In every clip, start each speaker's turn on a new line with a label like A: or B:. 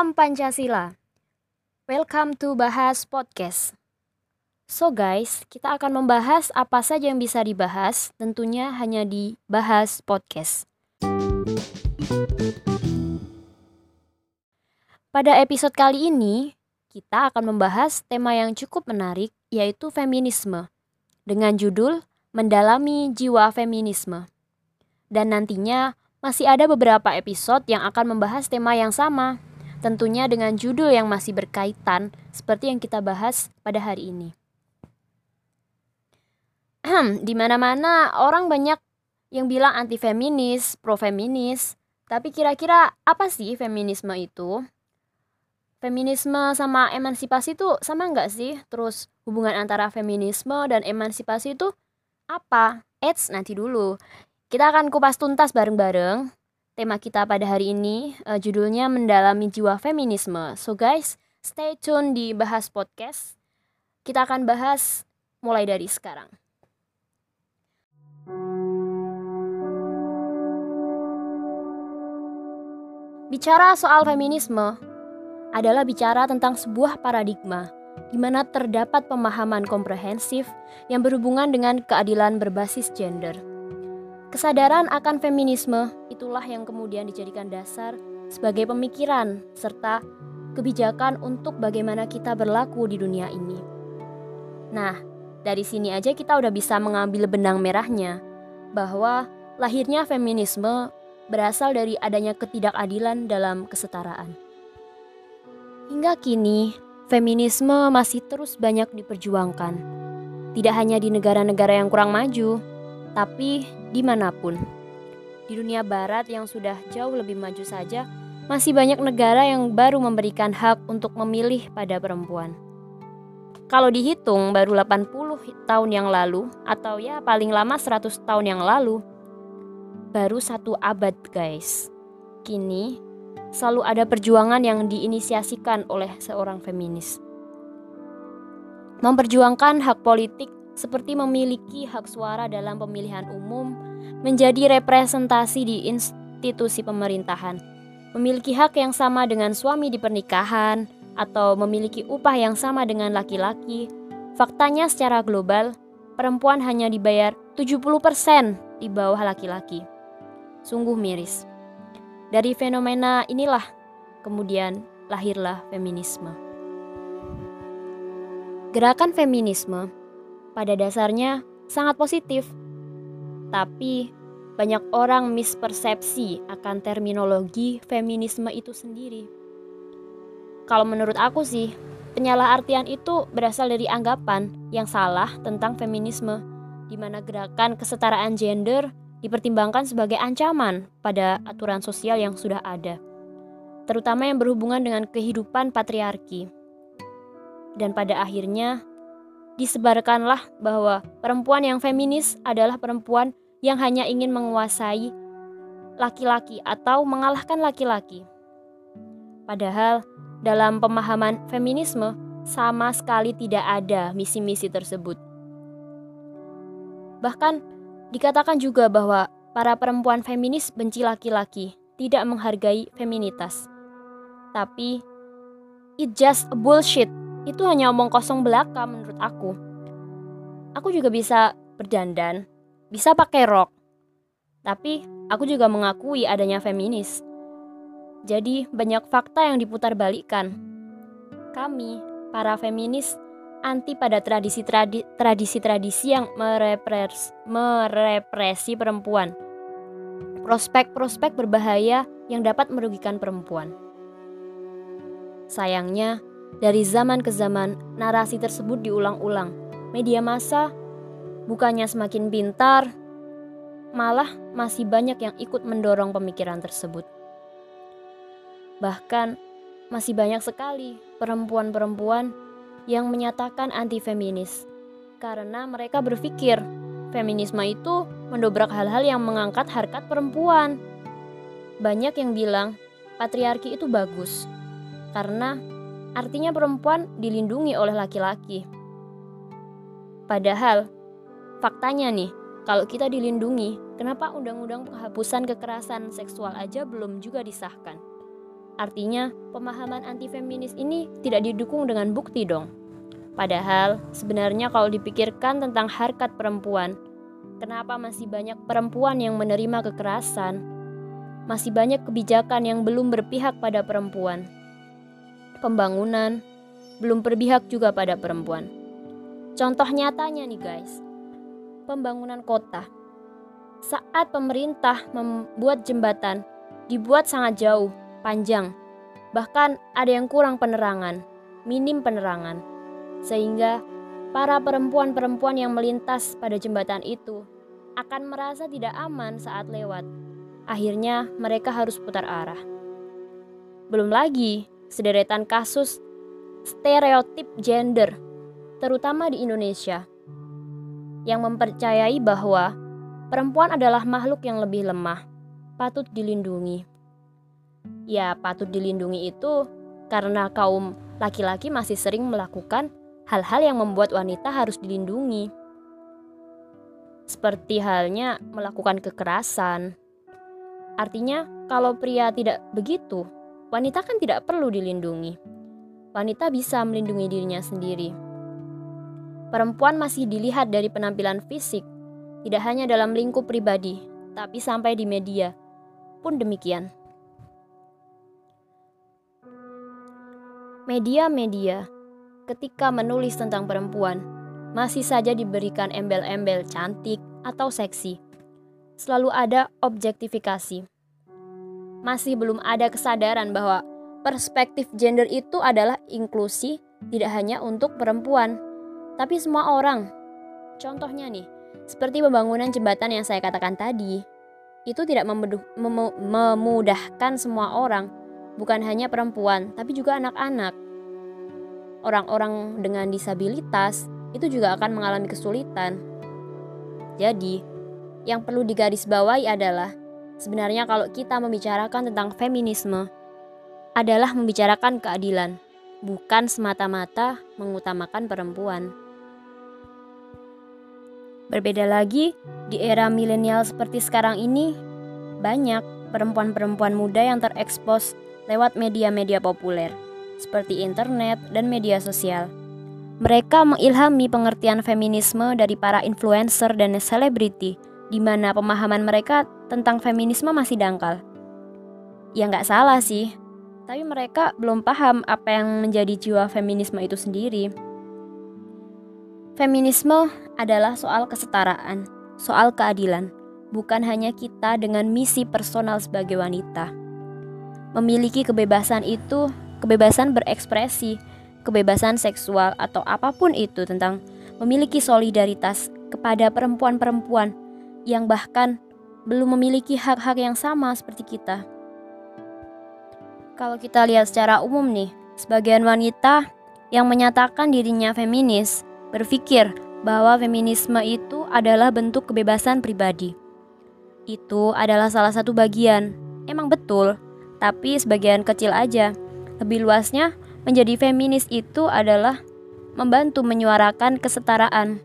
A: Salam Pancasila. Welcome to Bahas Podcast. So guys, kita akan membahas apa saja yang bisa dibahas, tentunya hanya di Bahas Podcast. Pada episode kali ini, kita akan membahas tema yang cukup menarik, yaitu feminisme, dengan judul Mendalami Jiwa Feminisme. Dan nantinya masih ada beberapa episode yang akan membahas tema yang sama, tentunya dengan judul yang masih berkaitan seperti yang kita bahas pada hari ini. di mana-mana orang banyak yang bilang anti feminis, pro feminis, tapi kira-kira apa sih feminisme itu? Feminisme sama emansipasi itu sama nggak sih? Terus hubungan antara feminisme dan emansipasi itu apa? Eits, nanti dulu. Kita akan kupas tuntas bareng-bareng tema kita pada hari ini uh, judulnya mendalami jiwa feminisme. So guys, stay tune di Bahas Podcast. Kita akan bahas mulai dari sekarang. Bicara soal feminisme adalah bicara tentang sebuah paradigma di mana terdapat pemahaman komprehensif yang berhubungan dengan keadilan berbasis gender. Kesadaran akan feminisme itulah yang kemudian dijadikan dasar sebagai pemikiran serta kebijakan untuk bagaimana kita berlaku di dunia ini. Nah, dari sini aja kita udah bisa mengambil benang merahnya bahwa lahirnya feminisme berasal dari adanya ketidakadilan dalam kesetaraan. Hingga kini, feminisme masih terus banyak diperjuangkan. Tidak hanya di negara-negara yang kurang maju, tapi di mana pun. Di dunia barat yang sudah jauh lebih maju saja, masih banyak negara yang baru memberikan hak untuk memilih pada perempuan. Kalau dihitung baru 80 tahun yang lalu atau ya paling lama 100 tahun yang lalu, baru satu abad guys. Kini selalu ada perjuangan yang diinisiasikan oleh seorang feminis. Memperjuangkan hak politik seperti memiliki hak suara dalam pemilihan umum, menjadi representasi di institusi pemerintahan, memiliki hak yang sama dengan suami di pernikahan, atau memiliki upah yang sama dengan laki-laki. Faktanya secara global, perempuan hanya dibayar 70% di bawah laki-laki. Sungguh miris. Dari fenomena inilah kemudian lahirlah feminisme. Gerakan feminisme pada dasarnya sangat positif. Tapi banyak orang mispersepsi akan terminologi feminisme itu sendiri. Kalau menurut aku sih, penyalahartian itu berasal dari anggapan yang salah tentang feminisme, di mana gerakan kesetaraan gender dipertimbangkan sebagai ancaman pada aturan sosial yang sudah ada, terutama yang berhubungan dengan kehidupan patriarki. Dan pada akhirnya, disebarkanlah bahwa perempuan yang feminis adalah perempuan yang hanya ingin menguasai laki-laki atau mengalahkan laki-laki. Padahal dalam pemahaman feminisme sama sekali tidak ada misi-misi tersebut. Bahkan dikatakan juga bahwa para perempuan feminis benci laki-laki, tidak menghargai feminitas. Tapi it just bullshit itu hanya omong kosong belaka menurut aku. Aku juga bisa berdandan, bisa pakai rok. Tapi aku juga mengakui adanya feminis. Jadi banyak fakta yang diputar balikan. Kami, para feminis, anti pada tradisi-tradisi yang merepres, merepresi perempuan. Prospek-prospek berbahaya yang dapat merugikan perempuan. Sayangnya, dari zaman ke zaman, narasi tersebut diulang-ulang. Media massa bukannya semakin pintar, malah masih banyak yang ikut mendorong pemikiran tersebut. Bahkan, masih banyak sekali perempuan-perempuan yang menyatakan anti-feminis karena mereka berpikir feminisme itu mendobrak hal-hal yang mengangkat harkat perempuan. Banyak yang bilang patriarki itu bagus karena artinya perempuan dilindungi oleh laki-laki. Padahal, faktanya nih, kalau kita dilindungi, kenapa undang-undang penghapusan kekerasan seksual aja belum juga disahkan? Artinya, pemahaman anti-feminis ini tidak didukung dengan bukti dong. Padahal, sebenarnya kalau dipikirkan tentang harkat perempuan, kenapa masih banyak perempuan yang menerima kekerasan? Masih banyak kebijakan yang belum berpihak pada perempuan. Pembangunan belum berpihak juga pada perempuan. Contoh nyatanya nih guys, pembangunan kota. Saat pemerintah membuat jembatan, dibuat sangat jauh, panjang. Bahkan ada yang kurang penerangan, minim penerangan. Sehingga para perempuan-perempuan yang melintas pada jembatan itu akan merasa tidak aman saat lewat. Akhirnya mereka harus putar arah. Belum lagi sederetan kasus stereotip gender, terutama di Indonesia, yang mempercayai bahwa perempuan adalah makhluk yang lebih lemah, patut dilindungi. Ya, patut dilindungi itu karena kaum laki-laki masih sering melakukan hal-hal yang membuat wanita harus dilindungi. Seperti halnya melakukan kekerasan. Artinya, kalau pria tidak begitu, wanita kan tidak perlu dilindungi wanita bisa melindungi dirinya sendiri. Perempuan masih dilihat dari penampilan fisik, tidak hanya dalam lingkup pribadi, tapi sampai di media pun demikian. Media-media ketika menulis tentang perempuan masih saja diberikan embel-embel cantik atau seksi. Selalu ada objektifikasi. Masih belum ada kesadaran bahwa perspektif gender itu adalah inklusi tidak hanya untuk perempuan, tapi semua orang. Contohnya nih, seperti pembangunan jembatan yang saya katakan tadi, itu tidak memuduh, mem memudahkan semua orang, bukan hanya perempuan, tapi juga anak-anak. Orang-orang dengan disabilitas itu juga akan mengalami kesulitan. Jadi, yang perlu digarisbawahi adalah sebenarnya kalau kita membicarakan tentang feminisme, adalah membicarakan keadilan, bukan semata-mata mengutamakan perempuan. Berbeda lagi, di era milenial seperti sekarang ini, banyak perempuan-perempuan muda yang terekspos lewat media-media populer, seperti internet dan media sosial. Mereka mengilhami pengertian feminisme dari para influencer dan selebriti, di mana pemahaman mereka tentang feminisme masih dangkal. Ya nggak salah sih, tapi mereka belum paham apa yang menjadi jiwa feminisme itu sendiri. Feminisme adalah soal kesetaraan, soal keadilan, bukan hanya kita dengan misi personal sebagai wanita. Memiliki kebebasan itu, kebebasan berekspresi, kebebasan seksual, atau apa pun itu tentang memiliki solidaritas kepada perempuan-perempuan yang bahkan belum memiliki hak-hak yang sama seperti kita. Kalau kita lihat secara umum nih, sebagian wanita yang menyatakan dirinya feminis berpikir bahwa feminisme itu adalah bentuk kebebasan pribadi. Itu adalah salah satu bagian. Emang betul, tapi sebagian kecil aja. Lebih luasnya, menjadi feminis itu adalah membantu menyuarakan kesetaraan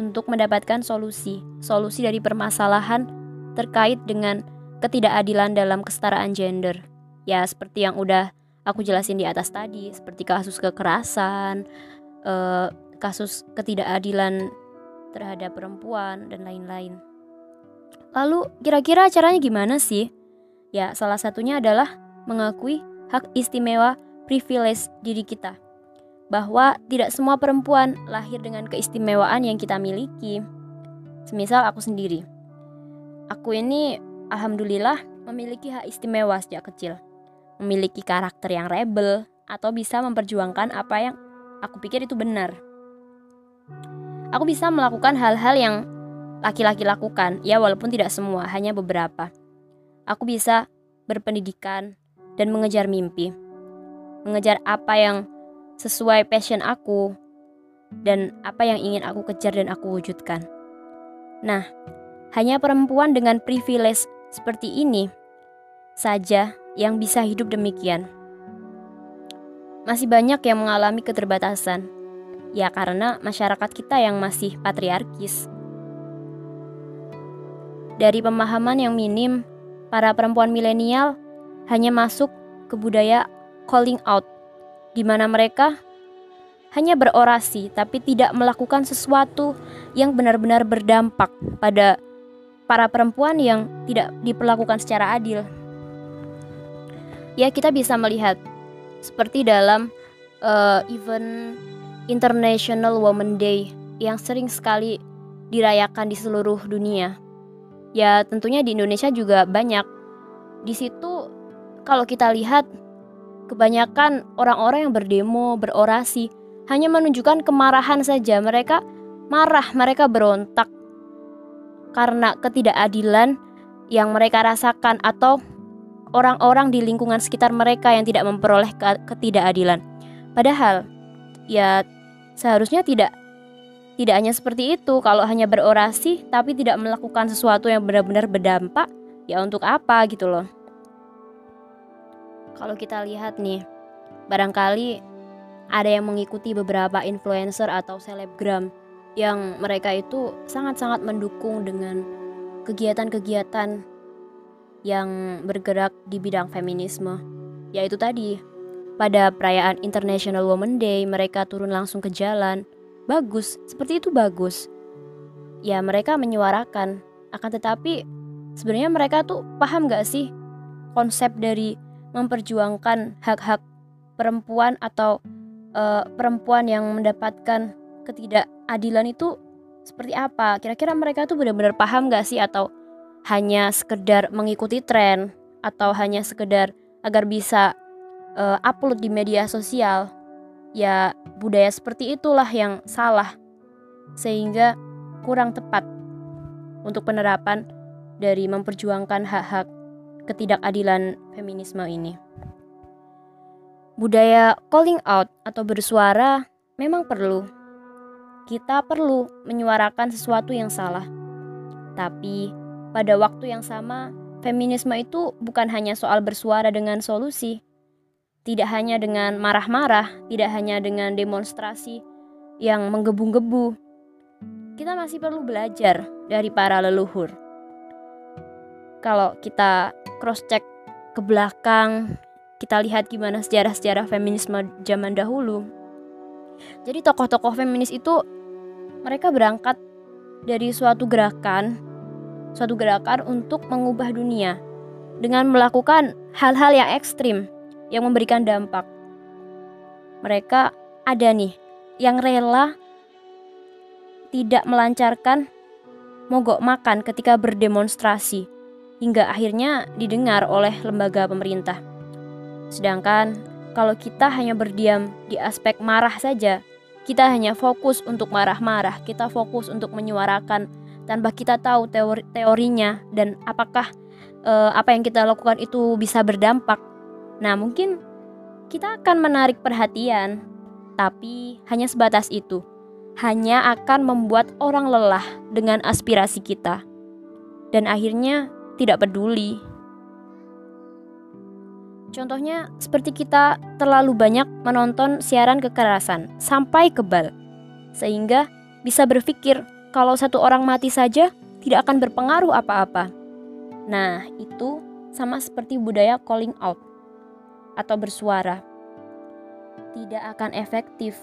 A: untuk mendapatkan solusi, solusi dari permasalahan terkait dengan ketidakadilan dalam kesetaraan gender. Ya seperti yang udah aku jelasin di atas tadi seperti kasus kekerasan eh, kasus ketidakadilan terhadap perempuan dan lain-lain. Lalu kira-kira caranya gimana sih? Ya salah satunya adalah mengakui hak istimewa privilege diri kita bahwa tidak semua perempuan lahir dengan keistimewaan yang kita miliki. Semisal aku sendiri. Aku ini alhamdulillah memiliki hak istimewa sejak kecil memiliki karakter yang rebel, atau bisa memperjuangkan apa yang aku pikir itu benar. Aku bisa melakukan hal-hal yang laki-laki lakukan, ya walaupun tidak semua, hanya beberapa. Aku bisa berpendidikan dan mengejar mimpi. Mengejar apa yang sesuai passion aku dan apa yang ingin aku kejar dan aku wujudkan. Nah, hanya perempuan dengan privilege seperti ini saja yang bisa hidup demikian. Masih banyak yang mengalami keterbatasan, ya karena masyarakat kita yang masih patriarkis. Dari pemahaman yang minim, para perempuan milenial hanya masuk ke budaya calling out, di mana mereka hanya berorasi tapi tidak melakukan sesuatu yang benar-benar berdampak pada para perempuan yang tidak diperlakukan secara adil. Ya, kita bisa melihat seperti dalam uh, event International Women Day yang sering sekali dirayakan di seluruh dunia. Ya, tentunya di Indonesia juga banyak. Di situ kalau kita lihat kebanyakan orang-orang yang berdemo, berorasi hanya menunjukkan kemarahan saja. Mereka marah, mereka berontak karena ketidakadilan yang mereka rasakan atau orang-orang di lingkungan sekitar mereka yang tidak memperoleh ketidakadilan. Padahal ya seharusnya tidak tidak hanya seperti itu. Kalau hanya berorasi tapi tidak melakukan sesuatu yang benar-benar berdampak, ya untuk apa gitu loh. Kalau kita lihat nih, barangkali ada yang mengikuti beberapa influencer atau selebgram yang mereka itu sangat-sangat mendukung dengan kegiatan-kegiatan yang bergerak di bidang feminisme. Yaitu tadi, pada perayaan International Women Day mereka turun langsung ke jalan. Bagus, seperti itu bagus. Ya mereka menyuarakan, akan tetapi sebenarnya mereka tuh paham gak sih konsep dari memperjuangkan hak-hak perempuan atau uh, perempuan yang mendapatkan ketidakadilan itu seperti apa? Kira-kira mereka tuh benar-benar paham gak sih atau hanya sekedar mengikuti tren atau hanya sekedar agar bisa uh, upload di media sosial? Ya, budaya seperti itulah yang salah sehingga kurang tepat untuk penerapan dari memperjuangkan hak-hak ketidakadilan feminisme ini. Budaya calling out atau bersuara memang perlu. Kita perlu menyuarakan sesuatu yang salah. Tapi pada waktu yang sama, feminisme itu bukan hanya soal bersuara dengan solusi. Tidak hanya dengan marah-marah, tidak hanya dengan demonstrasi yang menggebu-gebu. Kita masih perlu belajar dari para leluhur. Kalau kita cross check ke belakang kita lihat gimana sejarah-sejarah feminisme zaman dahulu. Jadi tokoh-tokoh feminis itu mereka berangkat dari suatu gerakan, suatu gerakan untuk mengubah dunia dengan melakukan hal-hal yang ekstrim yang memberikan dampak. Mereka ada nih yang rela tidak melancarkan mogok makan ketika berdemonstrasi hingga akhirnya didengar oleh lembaga pemerintah. Sedangkan kalau kita hanya berdiam di aspek marah saja, kita hanya fokus untuk marah-marah, kita fokus untuk menyuarakan tanpa kita tahu teori teorinya dan apakah uh, apa yang kita lakukan itu bisa berdampak. Nah, mungkin kita akan menarik perhatian, tapi hanya sebatas itu. Hanya akan membuat orang lelah dengan aspirasi kita. Dan akhirnya tidak peduli Contohnya seperti kita terlalu banyak menonton siaran kekerasan sampai kebal. Sehingga bisa berpikir kalau satu orang mati saja tidak akan berpengaruh apa-apa. Nah, itu sama seperti budaya calling out atau bersuara. Tidak akan efektif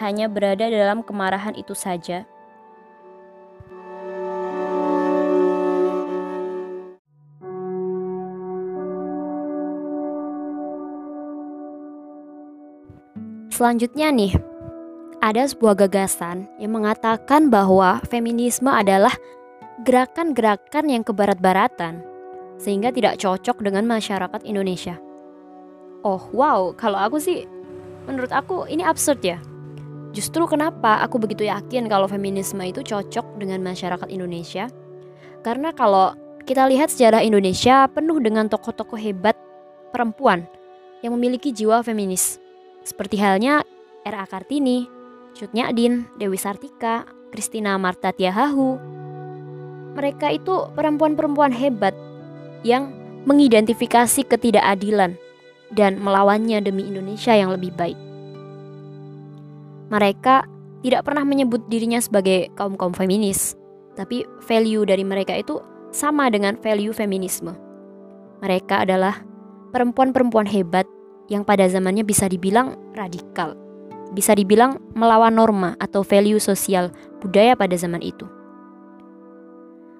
A: hanya berada dalam kemarahan itu saja. Selanjutnya nih, ada sebuah gagasan yang mengatakan bahwa feminisme adalah gerakan-gerakan yang kebarat-baratan sehingga tidak cocok dengan masyarakat Indonesia. Oh wow, kalau aku sih menurut aku ini absurd ya. Justru kenapa aku begitu yakin kalau feminisme itu cocok dengan masyarakat Indonesia? Karena kalau kita lihat sejarah Indonesia penuh dengan tokoh-tokoh hebat perempuan yang memiliki jiwa feminis. Seperti halnya R.A. Kartini, Cut Nyadin, Dewi Sartika, Christina Marta Tiahahu. Mereka itu perempuan-perempuan hebat yang mengidentifikasi ketidakadilan dan melawannya demi Indonesia yang lebih baik. Mereka tidak pernah menyebut dirinya sebagai kaum-kaum feminis, tapi value dari mereka itu sama dengan value feminisme. Mereka adalah perempuan-perempuan hebat yang pada zamannya bisa dibilang radikal, bisa dibilang melawan norma atau value sosial budaya pada zaman itu.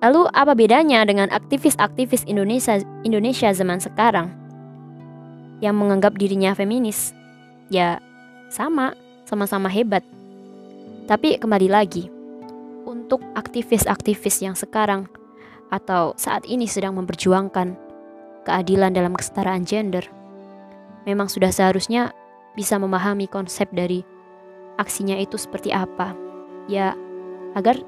A: Lalu apa bedanya dengan aktivis-aktivis Indonesia Indonesia zaman sekarang yang menganggap dirinya feminis? Ya, sama, sama-sama hebat. Tapi kembali lagi, untuk aktivis-aktivis yang sekarang atau saat ini sedang memperjuangkan keadilan dalam kesetaraan gender, memang sudah seharusnya bisa memahami konsep dari aksinya itu seperti apa. Ya, agar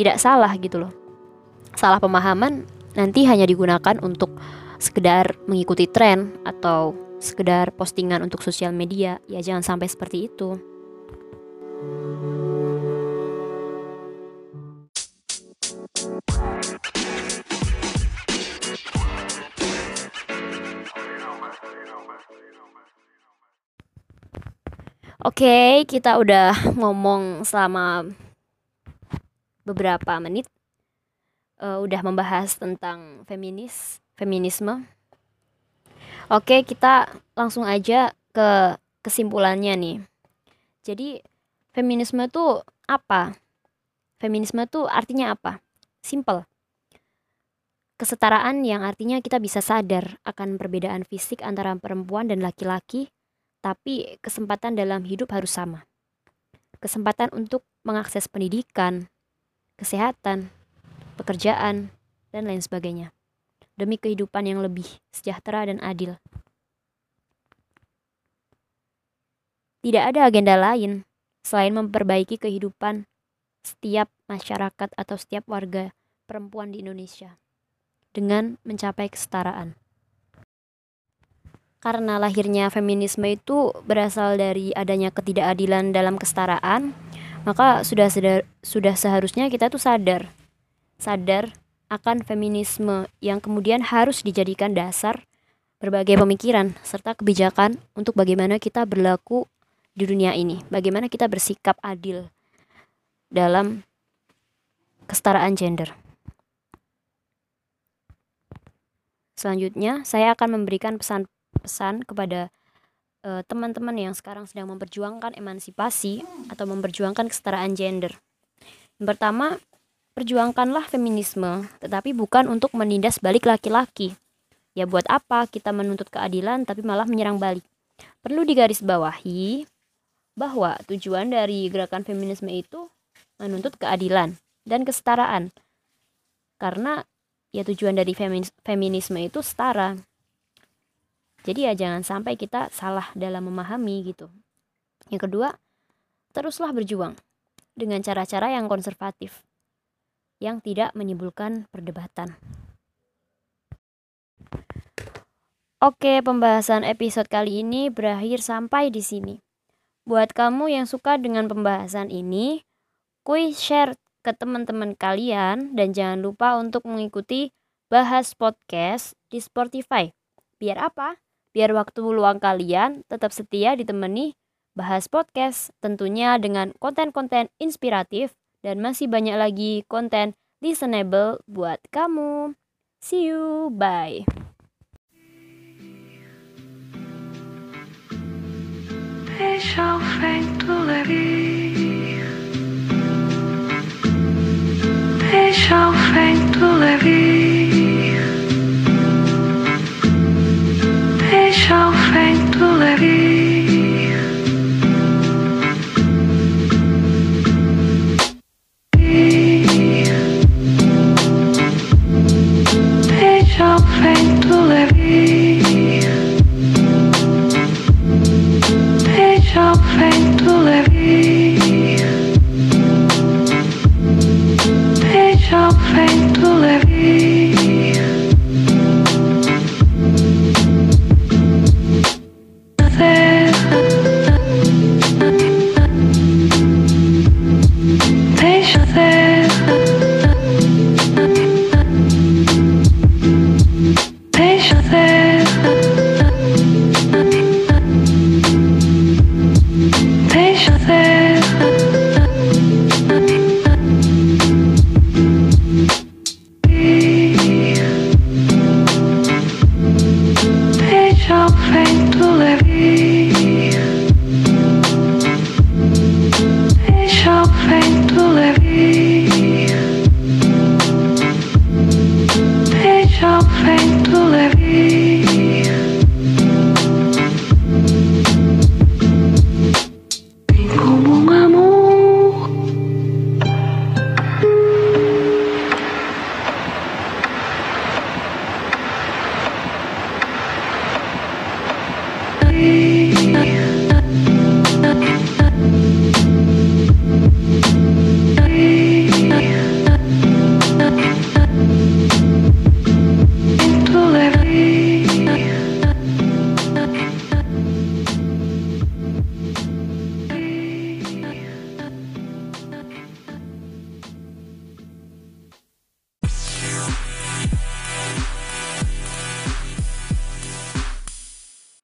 A: tidak salah gitu loh. Salah pemahaman nanti hanya digunakan untuk sekedar mengikuti tren atau sekedar postingan untuk sosial media. Ya jangan sampai seperti itu. Oke, okay, kita udah ngomong selama beberapa menit. Uh, udah membahas tentang feminis, feminisme. Oke, okay, kita langsung aja ke kesimpulannya nih. Jadi, feminisme itu apa? Feminisme itu artinya apa? Simple. Kesetaraan yang artinya kita bisa sadar akan perbedaan fisik antara perempuan dan laki-laki tapi kesempatan dalam hidup harus sama. Kesempatan untuk mengakses pendidikan, kesehatan, pekerjaan, dan lain sebagainya. Demi kehidupan yang lebih sejahtera dan adil. Tidak ada agenda lain selain memperbaiki kehidupan setiap masyarakat atau setiap warga perempuan di Indonesia dengan mencapai kesetaraan karena lahirnya feminisme itu berasal dari adanya ketidakadilan dalam kesetaraan, maka sudah sedar, sudah seharusnya kita tuh sadar sadar akan feminisme yang kemudian harus dijadikan dasar berbagai pemikiran serta kebijakan untuk bagaimana kita berlaku di dunia ini, bagaimana kita bersikap adil dalam kesetaraan gender. Selanjutnya, saya akan memberikan pesan pesan kepada uh, teman-teman yang sekarang sedang memperjuangkan emansipasi atau memperjuangkan kesetaraan gender. Yang pertama, perjuangkanlah feminisme, tetapi bukan untuk menindas balik laki-laki. Ya buat apa kita menuntut keadilan tapi malah menyerang balik? Perlu digarisbawahi bahwa tujuan dari gerakan feminisme itu menuntut keadilan dan kesetaraan. Karena ya tujuan dari feminisme itu setara. Jadi ya jangan sampai kita salah dalam memahami gitu. Yang kedua, teruslah berjuang dengan cara-cara yang konservatif yang tidak menimbulkan perdebatan. Oke, pembahasan episode kali ini berakhir sampai di sini. Buat kamu yang suka dengan pembahasan ini, kuis share ke teman-teman kalian dan jangan lupa untuk mengikuti Bahas Podcast di Spotify. Biar apa? Biar waktu luang kalian tetap setia ditemani bahas podcast tentunya dengan konten-konten inspiratif dan masih banyak lagi konten listenable buat kamu. See you, bye. Deixa o vento Deixa o vento let